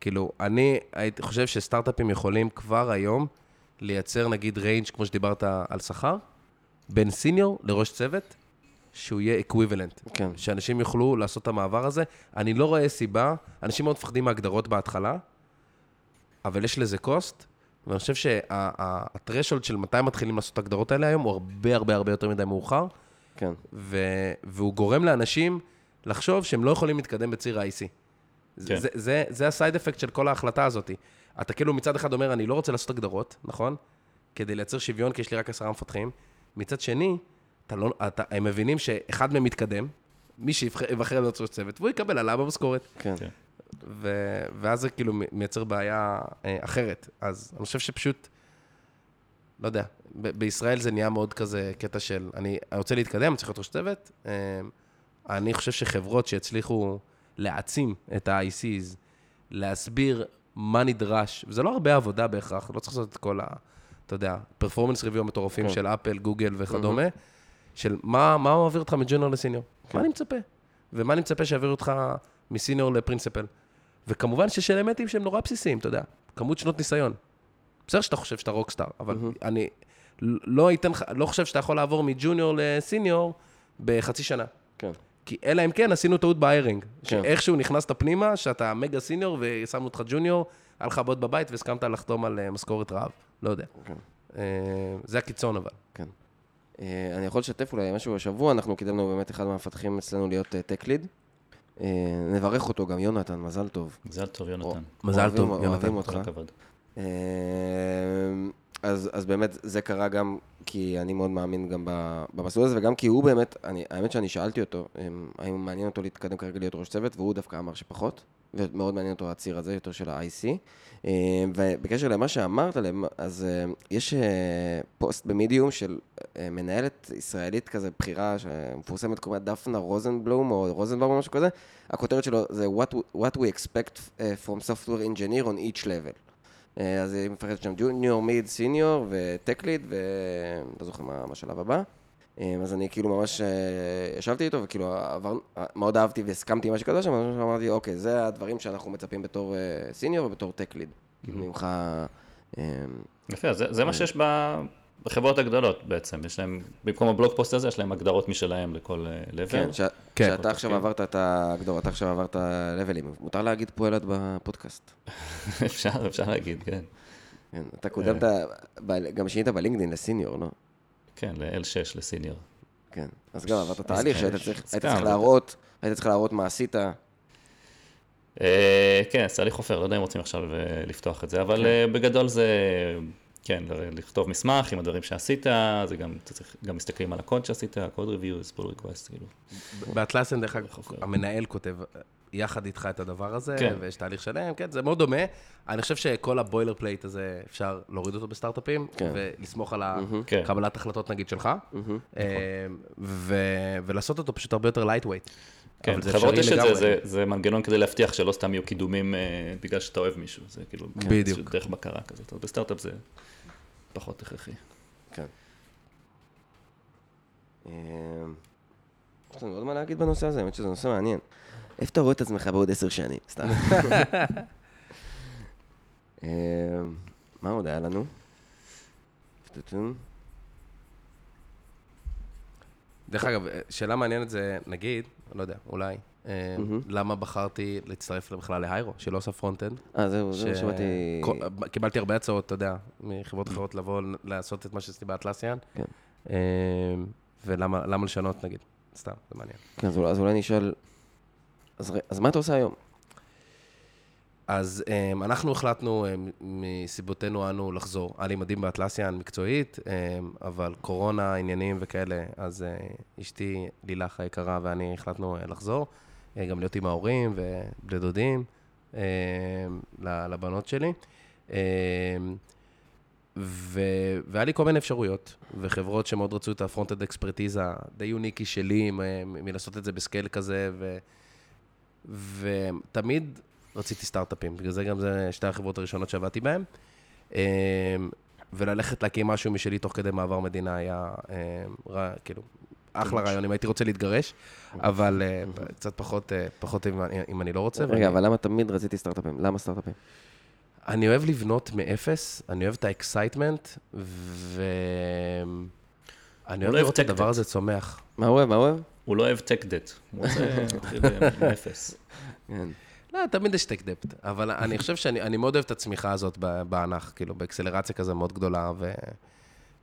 כאילו, אני הייתי חושב שסטארט-אפים יכולים כבר היום לייצר נגיד range, כמו שדיברת על שכר, בין senior לראש צוות, שהוא יהיה equivalent. כן. שאנשים יוכלו לעשות את המעבר הזה. אני לא רואה סיבה, אנשים מאוד מפחדים מהגדרות בהתחלה, אבל יש לזה cost, ואני חושב שה threshold של מתי מתחילים לעשות את הגדרות האלה היום הוא הרבה הרבה הרבה יותר מדי מאוחר, כן. ו, והוא גורם לאנשים לחשוב שהם לא יכולים להתקדם בציר ה-IC. כן. זה, זה, זה ה side effect של כל ההחלטה הזאת. אתה כאילו מצד אחד אומר, אני לא רוצה לעשות הגדרות, נכון? כדי לייצר שוויון, כי יש לי רק עשרה מפתחים. מצד שני, אתה לא, אתה, הם מבינים שאחד מהם מתקדם, מי שיבחר להיות ראש צוות, והוא יקבל עליו במשכורת. כן. כן. ו... ואז זה כאילו מייצר בעיה אה, אחרת. אז אני חושב שפשוט, לא יודע, ב- בישראל זה נהיה מאוד כזה קטע של, אני רוצה להתקדם, צריך להיות ראש צוות. אה, אני חושב שחברות שהצליחו להעצים את ה-ICs, להסביר מה נדרש, וזה לא הרבה עבודה בהכרח, לא צריך לעשות את כל ה... אתה יודע, פרפורמנס ריוויו המטורפים כן. של אפל, גוגל וכדומה, של מה, מה מעביר אותך מג'וניור לסיניור. כן. מה אני מצפה? ומה אני מצפה שיעבירו אותך מסיניור לפרינסיפל. וכמובן שיש אלמנטים שהם נורא בסיסיים, אתה יודע, כמות שנות ניסיון. בסדר שאתה חושב שאתה רוקסטאר, אבל אני לא אתן לא חושב שאתה יכול לעבור מג'וניור לסיניור בחצי שנה. כן. כי אלא אם כן עשינו טעות באיירינג. כן. שאיכשהו נכנסת פנימה, שאתה מגה סיניור ושמנו אותך ג'וניור, היה לך בעיות בבית והסכמת לחתום על אה, משכורת רעב. לא יודע. כן. אה, זה הקיצון אבל. כן. אה, אני יכול לשתף אולי משהו השבוע, אנחנו קידמנו באמת אחד מהמפתחים אצלנו להיות טק ליד. נברך אותו גם, יונתן, מזל טוב. מזל טוב, יונתן. מזל אוהבים- טוב, אוהבים יונתן. אותך. כל הכבוד. אה, אז, אז באמת זה קרה גם כי אני מאוד מאמין גם ב- במסלול הזה, וגם כי הוא באמת, אני, האמת שאני שאלתי אותו, אמ, האם מעניין אותו להתקדם כרגע להיות ראש צוות, והוא דווקא אמר שפחות, ומאוד מעניין אותו הציר הזה, יותר של ה-IC. אמ, ובקשר למה שאמרת עליהם, אז אמ, יש אה, פוסט במדיום של אה, מנהלת ישראלית כזה, בכירה, שמפורסמת, קוראים לה דפנה רוזנבלום, או רוזנבלום או משהו כזה, הכותרת שלו זה What, what we expect אה, from software engineer on each level. אה, אז היא מפחדת שם ג'וניור, מיד, סיניור וטק ליד, ולא זוכר מה השלב הבא. אה, אז אני כאילו ממש אה, ישבתי איתו, וכאילו עבר, אה, מאוד אהבתי והסכמתי עם מה שכתב שם, אז אמרתי, אוקיי, זה הדברים שאנחנו מצפים בתור אה, סיניור ובתור טק ליד. כאילו ממך... אה, יפה, אז זה, זה מה שיש בחברות הגדולות בעצם. יש להם, במקום הבלוג פוסט הזה, יש להם הגדרות משלהם לכל לבל. כן, ש- כן. שאתה עכשיו עברת את ההגדרות, אתה עכשיו עברת לבלים. מותר להגיד פועלת בפודקאסט. אפשר, אפשר להגיד, כן. כן, אתה קודמת, גם שינית בלינקדאין לסיניור, לא? כן, ל-L6 לסיניור. כן. אז גם עברת תהליך שהיית צריך אז היית גם, צריך זה- להראות, היית צריך להראות מה עשית. אה, כן, אז תהליך חופר, לא יודע אם רוצים עכשיו אה, לפתוח את זה, אבל אה, בגדול זה, כן, זה לכתוב מסמך עם הדברים שעשית, זה גם, אתה צריך, גם מסתכלים על הקוד שעשית, קוד reviews, pull request, כאילו. באטלסיאן, דרך אגב. המנהל כותב יחד איתך את הדבר הזה, כן. ויש תהליך שלם, כן, זה מאוד דומה. אני חושב שכל ה boilerplate הזה, אפשר להוריד אותו בסטארט-אפים, כן. ולסמוך על כן. הקבלת החלטות, נגיד, שלך, אה, ו- ולעשות אותו פשוט הרבה יותר lightweight. כן, חברות יש את זה, זה, זה מנגנון כדי להבטיח שלא סתם יהיו קידומים אה, בגלל שאתה אוהב מישהו, זה כאילו, בדיוק. איזושהי דרך בקרה כזאת, אבל בסטארט-אפ זה פחות הכרחי. כן. אה, יש לנו עוד מה להגיד בנושא הזה? האמת שזה נושא מעניין. איפה אתה רואה את עצמך בעוד עשר שנים? סתם. אה, מה עוד היה לנו? דרך אגב, שאלה מעניינת זה, נגיד, לא יודע, אולי, מהמם. למה בחרתי להצטרף בכלל להיירו, שלא עושה front-end? אה, זהו, זהו, שמעתי... קיבלתי הרבה הצעות, אתה יודע, מחברות אחרות לבוא לעשות את מה שעשיתי באטלסיאן. כן. אה, ולמה למה לשנות, נגיד? סתם, זה מעניין. כן, אז אולי- אז אולי נשאל... אז אז מה אתה עושה היום? אז um, אנחנו החלטנו um, מסיבותינו אנו לחזור. היה לי מדהים באטלסיאן מקצועית, um, אבל קורונה, עניינים וכאלה, אז uh, אשתי, לילך היקרה ואני החלטנו uh, לחזור, uh, גם להיות עם ההורים ובני דודים um, לבנות שלי. Um, ו- והיה לי כל מיני אפשרויות, וחברות שמאוד רצו את הפרונט-אד אקספרטיזה די יוניקי שלי, מלעשות את זה בסקייל כזה, ו- ותמיד רציתי סטארט-אפים, בגלל זה גם זה שתי החברות הראשונות שעבדתי בהן. אמ, וללכת להקים משהו משלי תוך כדי מעבר מדינה היה, אמ, רע- כאילו, אחלה רעיון, אם הייתי רוצה להתגרש, אבל אה, קצת פחות, אה, פחות אם אני- אם אני לא רוצה. רגע, ואני- אבל למה תמיד רציתי סטארט-אפים? למה סטארט-אפים? אני אוהב לבנות מאפס, אני אוהב את ה excitement, ואני אוהב אוהב לראות את הדבר. הזה צומח. מה אוהב? מה אוהב? הוא לא אוהב tech debt, הוא רוצה להתחיל עם אפס. כן. לא, תמיד יש tech debt, אבל אני חושב שאני אני מאוד אוהב את הצמיחה הזאת ב- בענך, כאילו, באקסלרציה כזה מאוד גדולה, ו,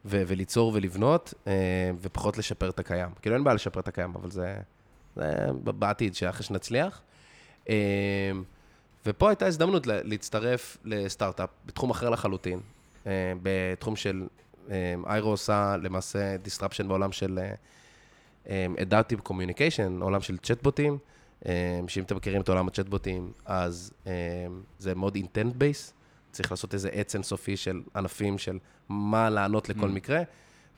ו, וליצור ולבנות, אה, ופחות לשפר את הקיים. כאילו, אין בעיה לשפר את הקיים, אבל זה, בעתיד, שאחרי שנצליח. אה, ופה הייתה הזדמנות לה- להצטרף לסטארט-אפ בתחום אחר לחלוטין, אה, בתחום של, אה, איירו עושה למעשה disruption בעולם של אה, Adaptive Communication, עולם של צ'טבוטים. אה, שאם אתם מכירים את עולם הצ'טבוטים, אז אה, זה מאוד אינטנט בייס, צריך לעשות איזה עץ אינסופי של ענפים של מה לענות לכל מקרה,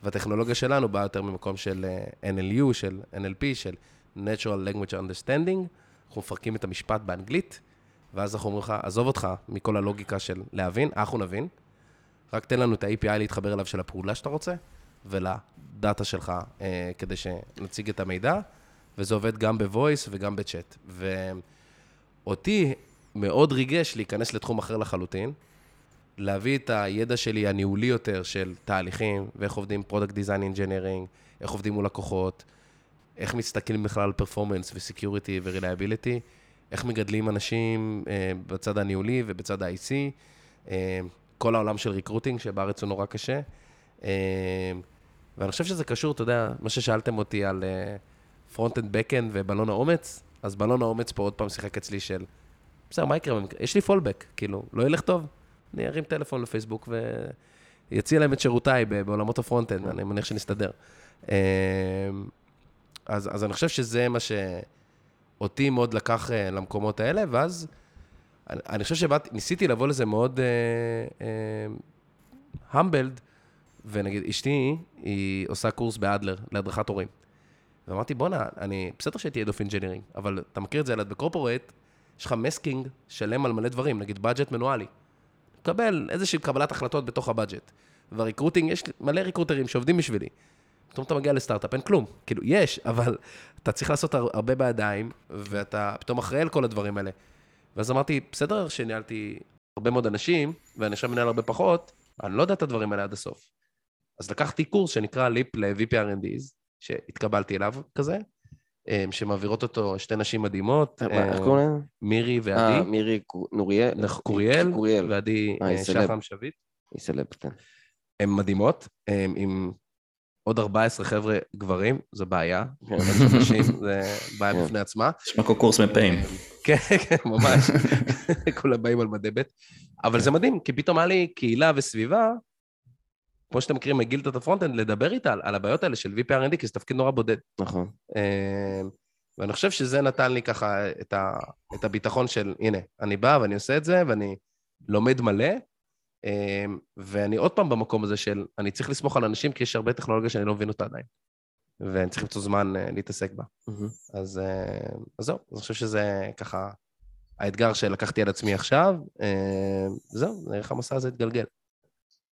והטכנולוגיה שלנו באה יותר ממקום של אה, NLU, של NLP, של Natural Language Understanding, אנחנו מפרקים את המשפט באנגלית, ואז אנחנו אומרים לך, עזוב אותך מכל הלוגיקה של להבין, אנחנו נבין, רק תן לנו את ה-API להתחבר אליו של הפעולה שאתה רוצה, ולדאטה שלך, אה, כדי שנציג את המידע, וזה עובד גם ב-voice וגם בצ'אט. ואותי מאוד ריגש להיכנס לתחום אחר לחלוטין, להביא את הידע שלי הניהולי יותר של תהליכים, ואיך עובדים product design engineering, איך עובדים מול לקוחות, איך מסתכלים בכלל על performance ו security ו reliability, איך מגדלים אנשים אה, בצד הניהולי ובצד ה-IC, אה, כל העולם של recruiting, שבארץ הוא נורא קשה. אה, ואני חושב שזה קשור, אתה יודע, מה ששאלתם אותי על front-end back-end ובלון האומץ, אז בלון האומץ פה עוד פעם שיחק אצלי של, בסדר, מה יקרה? יש לי fallback, כאילו, לא ילך טוב, אני ארים טלפון לפייסבוק ויציע להם את שירותיי בעולמות ה front-end, אני מניח שנסתדר. אה, אז, אז אני חושב שזה מה שאותי מאוד לקח אה, למקומות האלה, ואז אני, אני חושב שניסיתי לבוא לזה מאוד humbled, ונגיד, אשתי, היא עושה קורס באדלר להדרכת הורים. ואמרתי, בואנה, אני, בסדר שהייתי Head of Engineering, אבל אתה מכיר את זה, ב corporate, יש לך masking שלם על מלא דברים, נגיד budget מנואלי. מקבל איזושהי קבלת החלטות בתוך ה budget. וה recruiting, יש מלא ריקרוטרים שעובדים בשבילי. פתאום אתה מגיע לסטארט-אפ, אין כלום. כאילו, יש, אבל אתה צריך לעשות הר- הרבה בידיים, ואתה פתאום אחראי על כל הדברים האלה. ואז אמרתי, בסדר שניהלתי הרבה מאוד אנשים, ואני עכשיו מנהל הרבה פחות, אני לא יודע את הדברים האלה עד הסוף. אז לקחתי קורס שנקרא ליפ ל-VPRNDs, שהתקבלתי אליו כזה, אה, שמעבירות אותו שתי נשים מדהימות, אה, איך קוראים להם? מירי אה, ועדי, מירי קו- נוריאל. קוריאל, קוריאל. ועדי אה, אה. שחם שביט. היא סלב, כן. הן מדהימות, עם עוד 14 חבר'ה גברים, זו בעיה. כן. נשים, זה בעיה כן. בפני עצמה. נשמע כמו קורס מ"פים. כן, כן, ממש. כולם באים על מדי ב'. אבל זה מדהים, כי פתאום היה לי קהילה וסביבה, כמו שאתם מכירים מגילדת ה front-end, לדבר איתה על, על הבעיות האלה של VP R&D, כי זה תפקיד נורא בודד. נכון. אה, ואני חושב שזה נתן לי ככה את, ה, את הביטחון של, הנה, אני בא ואני עושה את זה, ואני לומד מלא, אה, ואני עוד פעם במקום הזה של, אני צריך לסמוך על אנשים, כי יש הרבה טכנולוגיה שאני לא מבין אותה עדיין. ואני צריך למצוא זמן אה, להתעסק בה. מהמם. אז, אה, אז זהו, אני חושב שזה ככה האתגר שלקחתי על עצמי עכשיו. אה, זהו, נראה איך המסע הזה יתגלגל.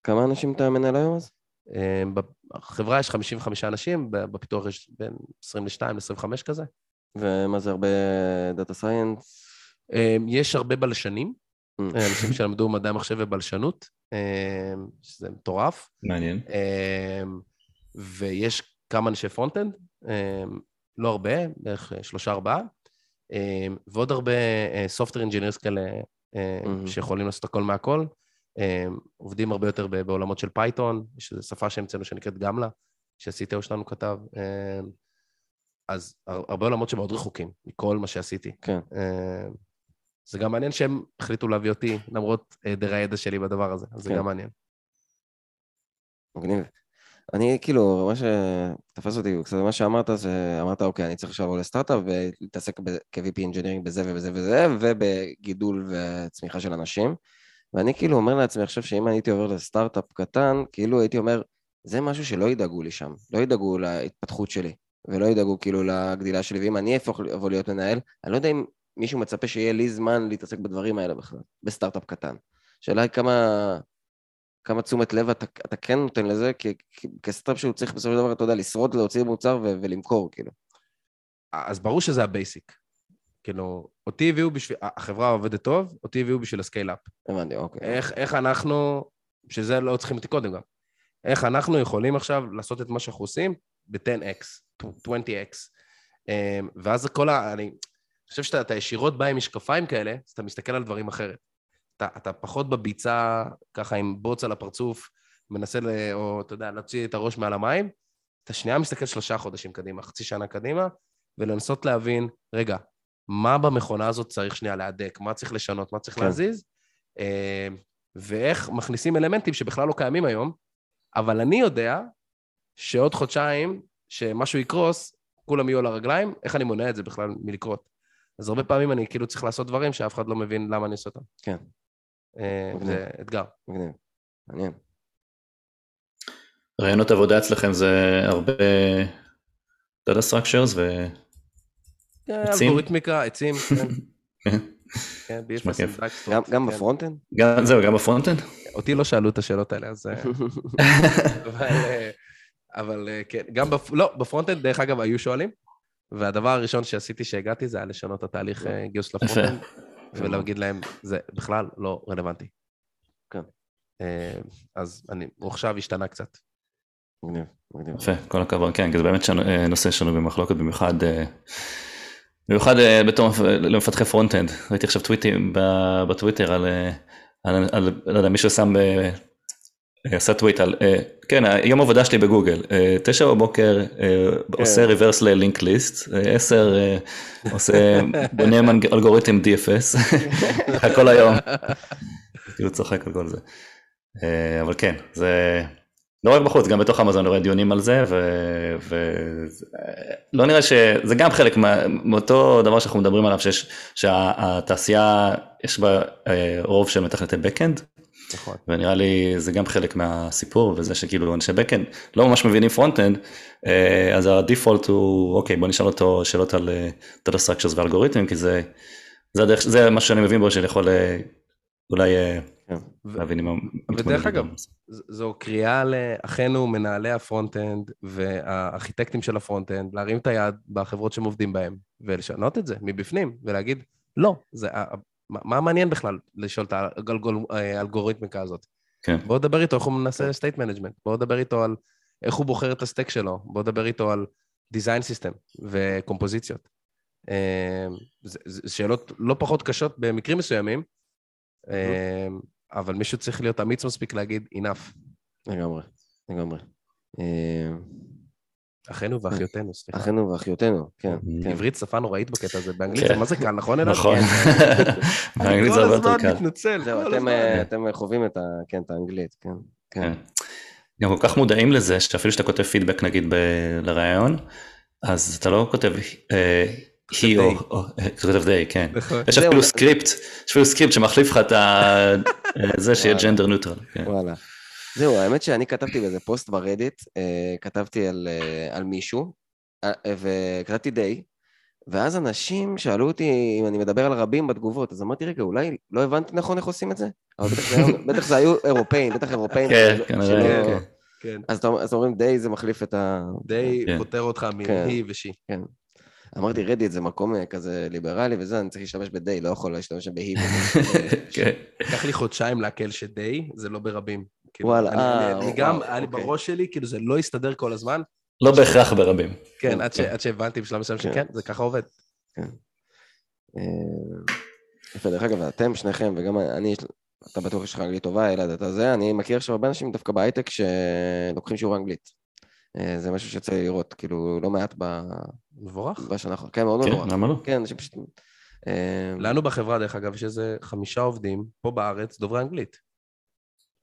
כמה אנשים אתה מנהל היום אז? אה, בחברה יש 55 אנשים, בפיתוח יש בין 22 ל-25 כזה. ומה זה הרבה דאטה סייאנס? יש הרבה בלשנים, Mm. אה, אנשים שלמדו מדעי המחשב ובלשנות, אה, שזה מטורף. מעניין. ויש כמה אנשי front-end, לא הרבה, בערך שלושה ארבעה, אה, ועוד הרבה software engineers כאלה Mhm. שיכולים לעשות הכל מהכל. אה, עובדים הרבה יותר בעולמות של פייתון, יש איזו שפה שהמצאנו שנקראת גמלה, שה-CTO שלנו כתב. אה, אז הר- הרבה עולמות שמאוד רחוקים מכל מה שעשיתי. כן. אה, זה גם מעניין שהם החליטו להביא אותי, למרות היעדר הידע שלי בדבר הזה, אז זה כן. גם מעניין. מגניב. אני כאילו, מה שתפס אותי, קצת מה שאמרת, זה אמרת, אוקיי, אני צריך עכשיו לבוא לסטארט-אפ ולהתעסק ב- כ-VP engineering בזה ובזה וזה, ובגידול וצמיחה של אנשים. ואני כאילו אומר לעצמי עכשיו שאם הייתי עובר לסטארט-אפ קטן, כאילו הייתי אומר, זה משהו שלא ידאגו לי שם, לא ידאגו להתפתחות שלי, ולא ידאגו כאילו לגדילה שלי, ואם אני אהפוך אבוא להיות מנהל, אני לא יודע אם מישהו מצפה שיהיה לי זמן להתעסק בדברים האלה בכלל, בסטארט-אפ קטן. השאלה היא כמה, כמה תשומת לב אתה, אתה כן נותן לזה, כי, כי כסטארט-אפ שהוא צריך בסופו של דבר, אתה יודע, לשרוד, להוציא מוצר ו- ולמכור, כאילו. אז ברור שזה ה basic. כאילו, אותי הביאו בשביל, החברה עובדת טוב, אותי הביאו בשביל ה scale-up. הבנתי, אוקיי. איך, איך אנחנו, שזה לא צריכים אותי קודם גם, איך אנחנו יכולים עכשיו לעשות את מה שאנחנו עושים ב-10x, 20x. אמ, ואז כל ה... אני חושב שאתה ישירות בא עם משקפיים כאלה, אז אתה מסתכל על דברים אחרת. אתה, אתה פחות בביצה, ככה עם בוץ על הפרצוף, מנסה, ל, או אתה יודע, להוציא את הראש מעל המים, אתה שנייה מסתכל שלושה חודשים קדימה, חצי שנה קדימה, ולנסות להבין, רגע, מה במכונה הזאת צריך שנייה להדק, מה צריך לשנות, מה צריך כן. להזיז, אה, ואיך מכניסים אלמנטים שבכלל לא קיימים היום, אבל אני יודע שעוד חודשיים, שמשהו יקרוס, כולם יהיו על הרגליים, איך אני מונע את זה בכלל מלקרות? אז הרבה פעמים אני כאילו צריך לעשות דברים שאף אחד לא מבין למה אני עושה אותם. כן. אה, מגניב. זה אתגר. מגניב. מעניין. ראיונות עבודה אצלכם זה הרבה data structures ו... עצים? אלגוריתמיקה, עצים, כן. כן. כן, גם, כן. ב front-end? גם, זהו, גם ב front-end? אותי לא שאלו את השאלות האלה, אז... אה, אבל, אה, אבל אה, כן, גם, בפ... לא, ב front-end, דרך אגב, היו שואלים, והדבר הראשון שעשיתי שהגעתי זה היה לשנות את התהליך אה, גיוס של ה front-end, ולהגיד להם, זה בכלל לא רלוונטי. כן. אה, אז אני, עכשיו השתנה קצת. מגניב, מגניב. יפה, כל הכבוד, כן, כי זה באמת שנו, אה, נושא שנוי במחלוקת, במיוחד, אה, במיוחד אה, בתור מפ- למפתחי front-end. ראיתי עכשיו טוויטים בטוויטר על, אה, על, על, לא יודע, מישהו שם, אה, עשה טוויט על, כן, יום עבודה שלי בגוגל, תשע בבוקר אה, עושה reverse ל linked list, עשר עושה, בונה אלגוריתם DFS, כל היום, כאילו צוחק על כל זה. אבל כן, זה לא רק בחוץ, גם בתוך אמזון רואה דיונים על זה, ולא נראה ש... זה גם חלק מה- מאותו דבר שאנחנו מדברים עליו, שיש, שהתעשייה, יש בה אה, רוב של מתכנתי backend, נכון. ונראה לי זה גם חלק מהסיפור, וזה שכאילו אנשי backend לא ממש מבינים front-end, אה, אז ה default הוא, אוקיי, בוא נשאל אותו שאלות על אה, data structures ואלגוריתמים, כי זה, זה, הדרך, זה מה שאני מבין בו, שאני יכול אולי כן. ודרך אגב, זו קריאה לאחינו מנהלי ה front-end והארכיטקטים של ה front-end, להרים את היד בחברות שהם עובדים בהם, ולשנות את זה מבפנים, ולהגיד, לא, זה, מה מעניין בכלל לשאול את האלגוריתמיקה הזאת? כן. בואו נדבר איתו איך הוא מנסה state management, בואו נדבר איתו על איך הוא בוחר את ה stack שלו, בואו נדבר איתו על design system וקומפוזיציות. אה, שאלות לא פחות קשות במקרים מסוימים, אבל מישהו צריך להיות אמיץ מספיק להגיד enough. לגמרי, לגמרי. אה, אחינו ואחיותינו, סליחה. אחינו ואחיותינו, כן, כן. עברית שפה נוראית בקטע הזה, באנגלית כן. זה מה זה קל, נכון? נכון, באנגלית זה הרבה יותר כל קל. הזמן מתנצל, זהו, כל אתם, הזמן. אה, אתם חווים את ה... כן, את האנגלית, כן. כן. כן. גם כל כך מודעים לזה, שאפילו שאתה כותב פידבק נגיד ב- לראיון, אז אתה לא כותב אה, או. או- אה, אתה כותב they, כן. נכון. יש. אפילו סקריפט, יש אפילו סקריפט שמחליף לך את ה- אה, זה שיהיה. gender neutral. כן. וואלה. זהו, האמת שאני כתבתי באיזה פוסט ברדיט, אה, כתבתי על, אה, על מישהו, אה, וכתבתי די, ואז אנשים שאלו אותי אם אני מדבר על רבים בתגובות, אז אמרתי, רגע, אולי לא הבנתי נכון איך עושים את זה? אבל בטח זה, היה- בטח זה היו אירופאים, בטח אירופאים. כן, כנראה, כן. כן, אז אז אומרים די זה מחליף את ה... די כן. פותר אותך כן. מ-he ו-she. אמרתי, רדיט זה מקום אה, כזה ליברלי וזה, אני צריך להשתמש בדי, לא יכול להשתמש בהי. כן. לקח לי חודשיים לעכל ש-day זה לא ברבים. כאילו, וואלה, אני- אה, אני- גם, היה לי אוקיי. בראש שלי, כאילו זה לא הסתדר כל הזמן. לא בהכרח ברבים. כן, עד ש- עד שהבנתי בשלב מסוים כן. שכן, זה ככה עובד. אה, יפה, דרך אגב, אתם שניכם, וגם אני, אתה בטוח יש לך אנגלית טובה, אלעד, אתה זה, אני מכיר עכשיו הרבה אנשים דווקא בהייטק שלוקחים שיעור אנגלית. אה, זה משהו שיוצא לי לראות, כאילו, לא מעט ב- מבורך. בשנה האחרונה. כן, מאוד כן, מבורך. למה לא? כן, אנשים פשוט... אה, לנו בחברה, דרך אגב, יש איזה חמישה עובדים פה בארץ דוברי אנגלית.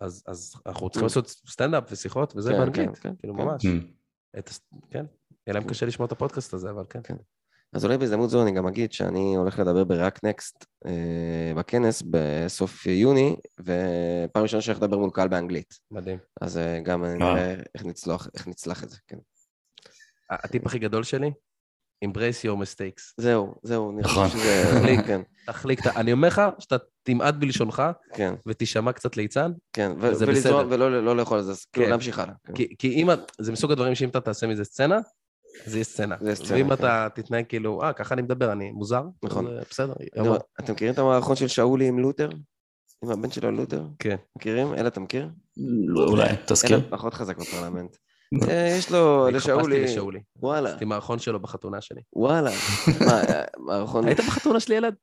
אז, אז אנחנו צריכים לעשות סטנדאפ ושיחות וזה כן, באנגלית, כן, כן, כאילו כן. ממש. Mm. את כן, יהיה להם קשה לשמוע את הפודקאסט הזה, אבל כן. אז אולי בהזדמנות זו אני גם אגיד שאני הולך לדבר ב-React Next אה, בכנס בסוף יוני, ופעם ראשונה שאני הולך לדבר מול קהל באנגלית. מדהים. אז אה, גם נראה איך נצלח, איך נצלח את זה, כן. הטיפ הכי גדול שלי, embrace your mistakes. זהו, זהו, אני נכון. חושב שזה... תחליק. כן, תחליק, את אני אומר לך שאתה תמעט בלשונך כן, ותישמע קצת ליצן, כן. ו- זה ולזרום, בסדר. ולא לא לאכול על זה, כאילו כן. להמשיך הלאה. כן. כי, אם, את- זה מסוג הדברים שאם אתה תעשה מזה סצנה, זה סצנה. זה סצנה, ואם כן. אתה תתנהג כאילו, אה, ככה אני מדבר, אני מוזר, נכון. אז, בסדר. יודע, אתם מכירים את המערכון של שאולי עם לותר? עם הבן שלו לותר? כן. מכירים? אלה, אתה מכיר? לא, אולי, תזכיר. אלה פחות חזק בפרלמנט. אה, יש לו, אני התחפשתי לשאולי, לשאולי. וואלה, עשיתי מערכון שלו בחתונה שלי. וואלה. מה, אה, מערכון... היית בחתונה שלי, ילד?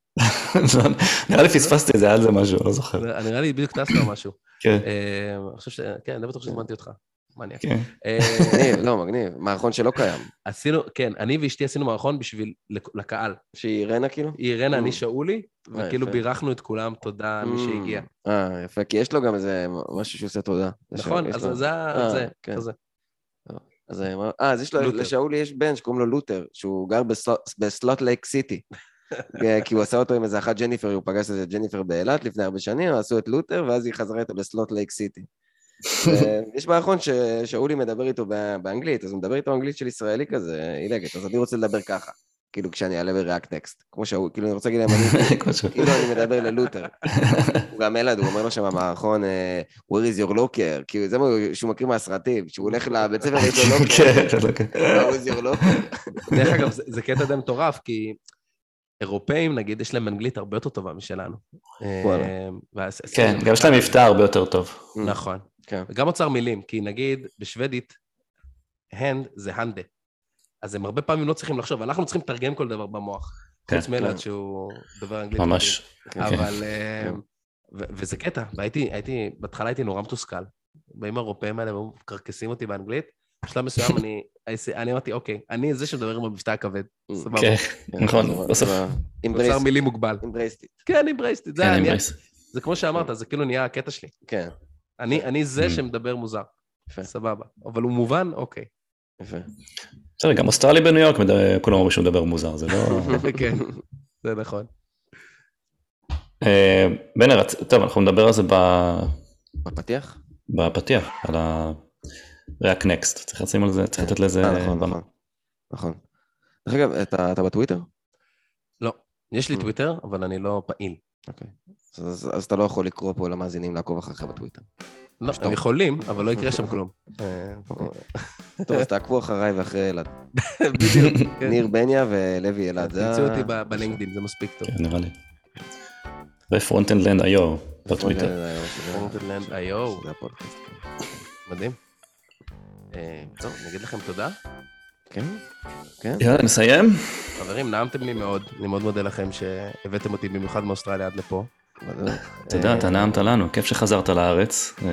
נראה לי פספסתי את זה, היה על זה משהו, לא זוכר. נראה לי בדיוק טסת או משהו. כן, אה, אני חושב ש... כן, אני לא בטוח שהזמנתי אותך. מניאק. כן. אה, מגניב, לא, מגניב. מערכון שלא קיים. עשינו, כן, אני ואשתי עשינו מערכון בשביל לק- לקהל. שהיא רנה כאילו? היא אירנה, אני Mm. שאולי, אה, וכאילו. בירכנו את כולם, תודה מי שהגיע. אה, יפה, כי יש לו גם איזה משהו שהוא עושה תודה. נכון, אז זה אה, זה, כן. כזה. אז אה, אה, אז יש לו. לשאולי יש בן שקוראים לו לותר, שהוא גר בסולט- בסולט לייק סיטי. כי הוא עשה אותו עם איזה אחת ג'ניפר, הוא פגש איזה ג'ניפר באילת לפני הרבה שנים, עשו את לותר, ואז היא חזרה איתו בסולט לייק סיטי. יש מערכון ששאולי מדבר איתו בא- באנגלית, אז הוא מדבר איתו אנגלית של ישראלי כזה, עילגת, אז אני רוצה לדבר ככה, כאילו כשאני אעלה ב React Next, כמו שהוא, כאילו אני רוצה להגיד להם, כאילו אני מדבר ללותר. הוא גם אלעד, הוא אומר לו שם במערכון, אה, where is your locker, כאילו זה מה שהוא מכיר מהסרטים, שהוא הולך לבית ספר ויש לו לוקר, כן, לא, כן. where is your locker. דרך אגב, זה- קטע די מטורף, כי אירופאים, נגיד, יש להם אנגלית הרבה יותר טובה משלנו. אה, כן, גם יש להם מבטא הרבה יותר טוב. נכון. כן. וגם אוצר מילים, כי נגיד בשוודית, hand זה הנדה. אז הם הרבה פעמים לא צריכים לחשוב, אנחנו צריכים לתרגם כל דבר במוח. כן, חוץ מאלעד כן. שהוא דובר אנגלית. ממש. כן. אבל... אה, כן. ו- וזה קטע, והייתי, הייתי, בהתחלה הייתי נורא מתוסכל. באים האירופאים האלה והיו מקרקסים אותי באנגלית. בשלב מסוים אני, אני אמרתי, אוקיי, אני זה שמדבר עם המבטא הכבד. סבבה. כן, כן, נכון, בסוף. embrace- מילים מוגבל. it. כן, זה כן. זה כמו שאמרת, זה כאילו נהיה הקטע שלי. כן, אני אני זה Mm. שמדבר מוזר. יפה. סבבה. אבל הוא מובן? אוקיי. יפה. בסדר, גם אוסטרלי בניו יורק, מדבר- כולם אומרים שהוא מדבר מוזר, זה לא... כן, זה נכון. אה, בנר, רצ- טוב, אנחנו נדבר על זה ב- בפתיח? בפתיח, על ה-React Next. צריך לשים על זה, צריך לתת לזה... אה, נכון. נכון. נכון. דרך אגב, אתה אתה בטוויטר? לא, יש לי Mm. טוויטר, אבל אני לא פעיל. אוקיי. אז- אתה לא יכול לקרוא פה למאזינים לעקוב אחריך בטוויטר. לא. הם יכולים, אבל לא יקרה שם כלום. אה, טוב, אז תעקבו אחריי ואחרי אלעד. בדיוק. כן. ניר בניה ולוי אלעד. זה תמצאו אותי בלינקדאין, זה מספיק טוב. כן, נראה לי. ו Frontend IO בטוויטר. Frontland IO. מדהים. אה, טוב, אני אגיד לכם תודה. כן? כן? יאללה, נסיים? חברים, נעמתם לי מאוד, אני מאוד מודה לכם שהבאתם אותי במיוחד מאוסטרליה עד לפה. בדיוק. תודה, אתה נעמת לנו, כיף שחזרת לארץ. אה,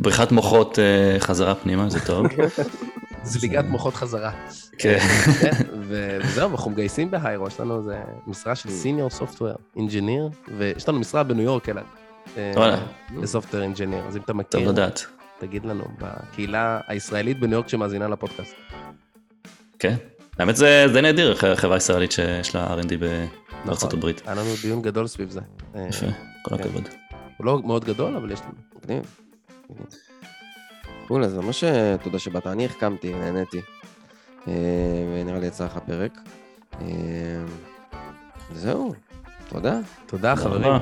בריחת מוחות אה, חזרה פנימה, זה טוב. זליגת מוחות חזרה. כן. וזהו, אנחנו מגייסים בהיירו, יש לנו איזה משרה של senior software engineer, ויש לנו משרה בניו יורק, אלעד. אה, וואלה. ל software engineer, אז אם אתה טוב מכיר, לדעת. תגיד לנו, בקהילה הישראלית בניו יורק שמאזינה לפודקאסט. כן. האמת זה די נדיר, חברה ישראלית שיש לה R&D בארצות נכון. הברית. היה לנו דיון גדול סביב זה. אה, יפה, כל כן. הכבוד. הוא לא מאוד גדול, אבל יש לנו. מגניב. קול, אז ממש אה, תודה שבאת. אני החכמתי, נהניתי. אה, ונראה לי יצא לך פרק. אה, זהו, תודה. תודה, חברים.